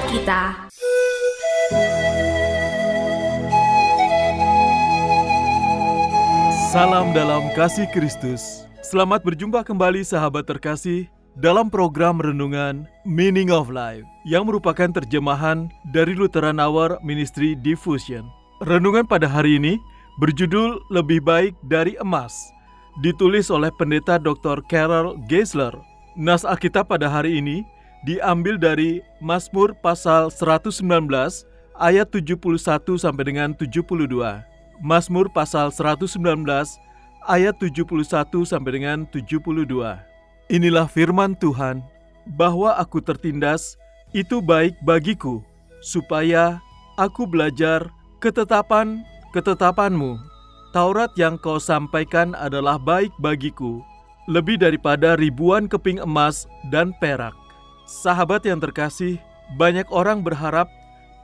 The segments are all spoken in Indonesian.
Buat kita Salam dalam kasih Kristus. Selamat berjumpa kembali sahabat terkasih dalam program renungan Meaning of Life yang merupakan terjemahan dari Lutheran Hour Ministry Diffusion. Renungan pada hari ini berjudul Lebih Baik dari Emas, ditulis oleh Pendeta Dr. Carol Geisler. Nas Alkitab pada hari ini diambil dari Mazmur pasal 119 ayat 71 sampai dengan 72. Mazmur pasal 119 ayat 71 sampai dengan 72. Inilah firman Tuhan, bahwa aku tertindas itu baik bagiku, supaya aku belajar ketetapan ketetapanmu. Taurat yang kau sampaikan adalah baik bagiku, lebih daripada ribuan keping emas dan perak. Sahabat yang terkasih, banyak orang berharap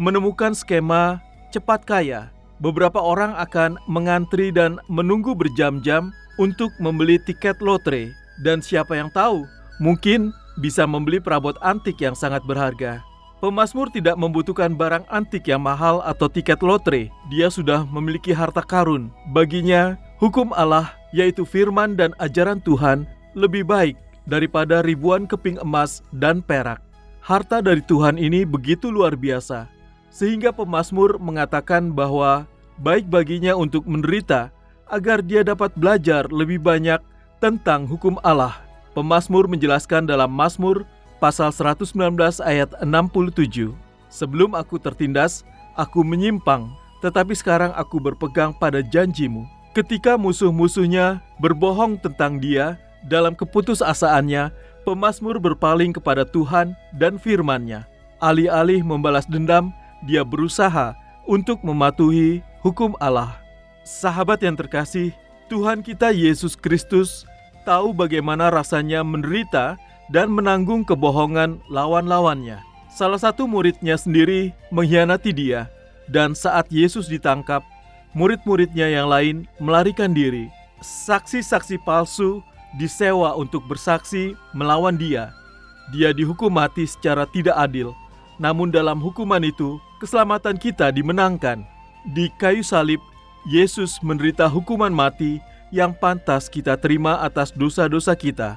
menemukan skema cepat kaya beberapa orang akan mengantri dan menunggu berjam-jam untuk membeli tiket lotre. Dan siapa yang tahu, mungkin bisa membeli perabot antik yang sangat berharga. Pemasmur tidak membutuhkan barang antik yang mahal atau tiket lotre. Dia sudah memiliki harta karun. Baginya, hukum Allah, yaitu firman dan ajaran Tuhan, lebih baik daripada ribuan keping emas dan perak. Harta dari Tuhan ini begitu luar biasa, sehingga pemazmur mengatakan bahwa baik baginya untuk menderita agar dia dapat belajar lebih banyak tentang hukum Allah. Pemazmur menjelaskan dalam Mazmur pasal 119 ayat 67. Sebelum aku tertindas, aku menyimpang, tetapi sekarang aku berpegang pada janjimu. Ketika musuh-musuhnya berbohong tentang dia, dalam keputusasaannya, pemazmur berpaling kepada Tuhan dan firman-Nya. Alih-alih membalas dendam, dia berusaha untuk mematuhi hukum Allah. Sahabat yang terkasih, Tuhan kita Yesus Kristus tahu bagaimana rasanya menderita dan menanggung kebohongan lawan-lawannya. Salah satu muridnya sendiri mengkhianati dia, dan saat Yesus ditangkap, murid-muridnya yang lain melarikan diri. Saksi-saksi palsu disewa untuk bersaksi melawan dia. Dia dihukum mati secara tidak adil, namun dalam hukuman itu keselamatan kita dimenangkan. Di kayu salib, Yesus menderita hukuman mati yang pantas kita terima atas dosa-dosa kita.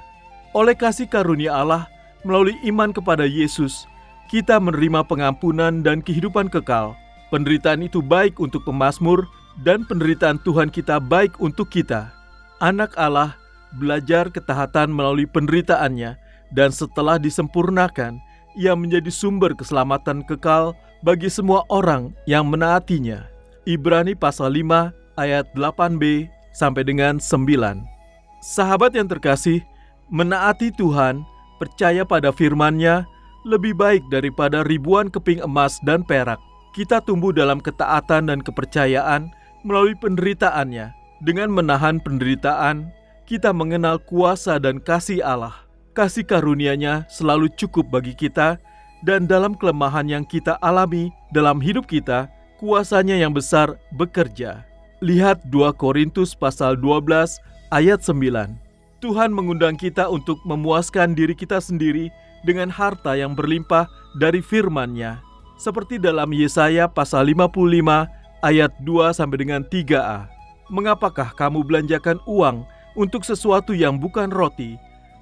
Oleh kasih karunia Allah, melalui iman kepada Yesus, kita menerima pengampunan dan kehidupan kekal. Penderitaan itu baik untuk pemazmur dan penderitaan Tuhan kita baik untuk kita. Anak Allah belajar ketahatan melalui penderitaannya dan setelah disempurnakan, ia menjadi sumber keselamatan kekal bagi semua orang yang menaatinya. Ibrani pasal 5 ayat 8b sampai dengan 9. Sahabat yang terkasih, menaati Tuhan, percaya pada firman-Nya lebih baik daripada ribuan keping emas dan perak. Kita tumbuh dalam ketaatan dan kepercayaan melalui penderitaannya. Dengan menahan penderitaan, kita mengenal kuasa dan kasih Allah. Kasih karunia-Nya selalu cukup bagi kita dan dalam kelemahan yang kita alami dalam hidup kita, kuasanya yang besar bekerja. Lihat 2 Korintus pasal 12 ayat 9. Tuhan mengundang kita untuk memuaskan diri kita sendiri dengan harta yang berlimpah dari firman-Nya. Seperti dalam Yesaya pasal 55 ayat 2 sampai dengan 3a. Mengapakah kamu belanjakan uang untuk sesuatu yang bukan roti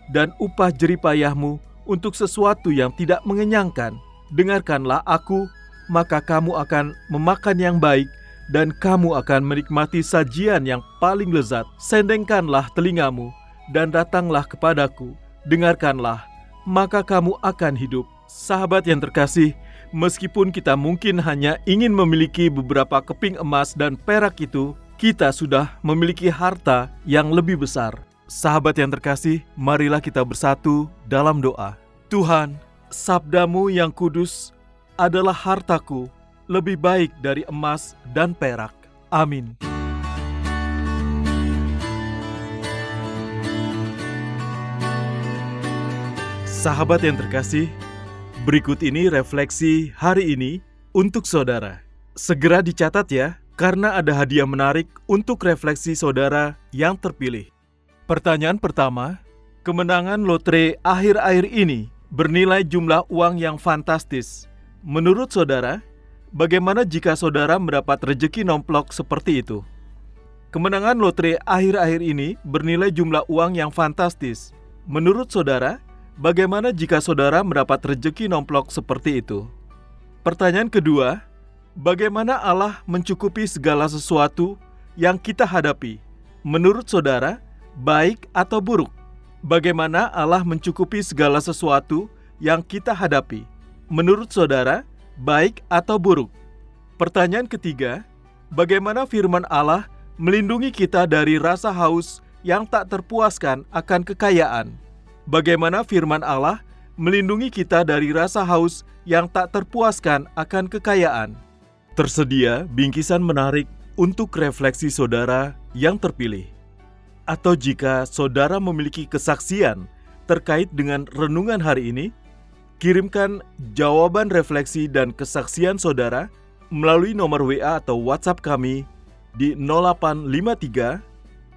dan upah jeripayahmu untuk sesuatu yang tidak mengenyangkan? Dengarkanlah aku maka kamu akan memakan yang baik dan kamu akan menikmati sajian yang paling lezat. Sendengkanlah telingamu dan datanglah kepadaku. Dengarkanlah, maka kamu akan hidup. Sahabat yang terkasih, meskipun kita mungkin hanya ingin memiliki beberapa keping emas dan perak itu, kita sudah memiliki harta yang lebih besar. Sahabat yang terkasih, marilah kita bersatu dalam doa. Tuhan, sabdamu yang kudus adalah hartaku, lebih baik dari emas dan perak. Amin. Sahabat yang terkasih, berikut ini refleksi hari ini untuk saudara. Segera dicatat ya, karena ada hadiah menarik untuk refleksi saudara yang terpilih. Pertanyaan pertama, kemenangan lotre akhir-akhir ini bernilai jumlah uang yang fantastis. Menurut saudara, bagaimana jika saudara mendapat rejeki nomplok seperti itu? Kemenangan lotre akhir-akhir ini bernilai jumlah uang yang fantastis. Menurut saudara, Bagaimana jika saudara mendapat rejeki nomplok seperti itu? Pertanyaan kedua, bagaimana Allah mencukupi segala sesuatu yang kita hadapi? Menurut saudara, baik atau buruk? Bagaimana Allah mencukupi segala sesuatu yang kita hadapi? Menurut saudara, baik atau buruk? Pertanyaan ketiga, bagaimana firman Allah melindungi kita dari rasa haus yang tak terpuaskan akan kekayaan? bagaimana firman Allah melindungi kita dari rasa haus yang tak terpuaskan akan kekayaan. Tersedia bingkisan menarik untuk refleksi saudara yang terpilih. Atau jika saudara memiliki kesaksian terkait dengan renungan hari ini, kirimkan jawaban refleksi dan kesaksian saudara melalui nomor WA atau WhatsApp kami di 0853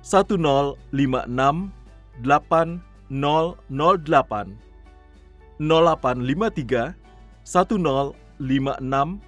1056 8 008 0853 1056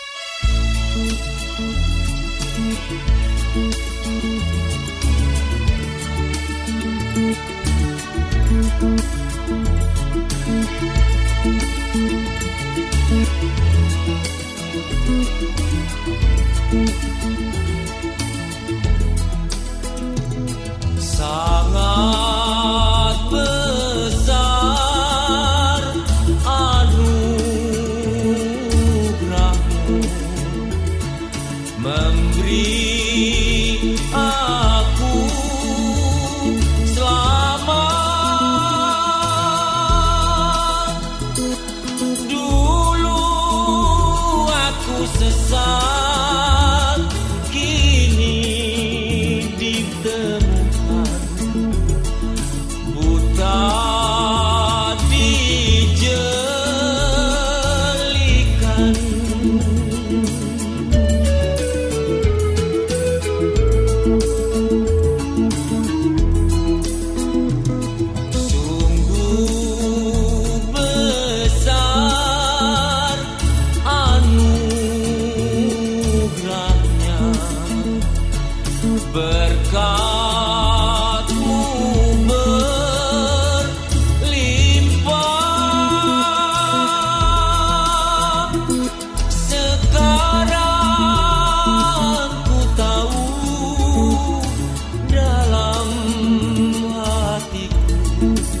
Aku sesat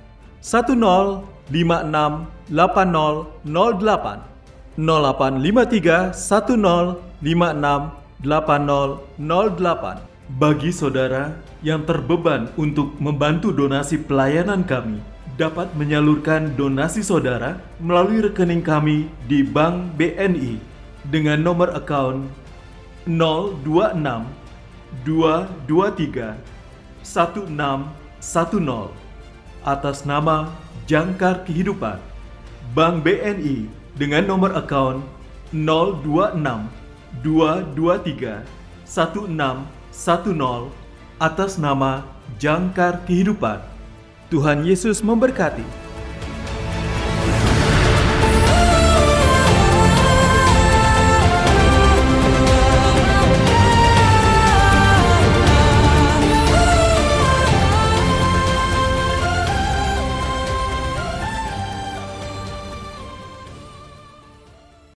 1056 8008 0853 Bagi saudara yang terbeban untuk membantu donasi pelayanan kami dapat menyalurkan donasi saudara melalui rekening kami di Bank BNI dengan nomor account 026 223 1610 atas nama Jangkar Kehidupan Bank BNI dengan nomor account 026 223 1610 atas nama Jangkar Kehidupan. Tuhan Yesus memberkati.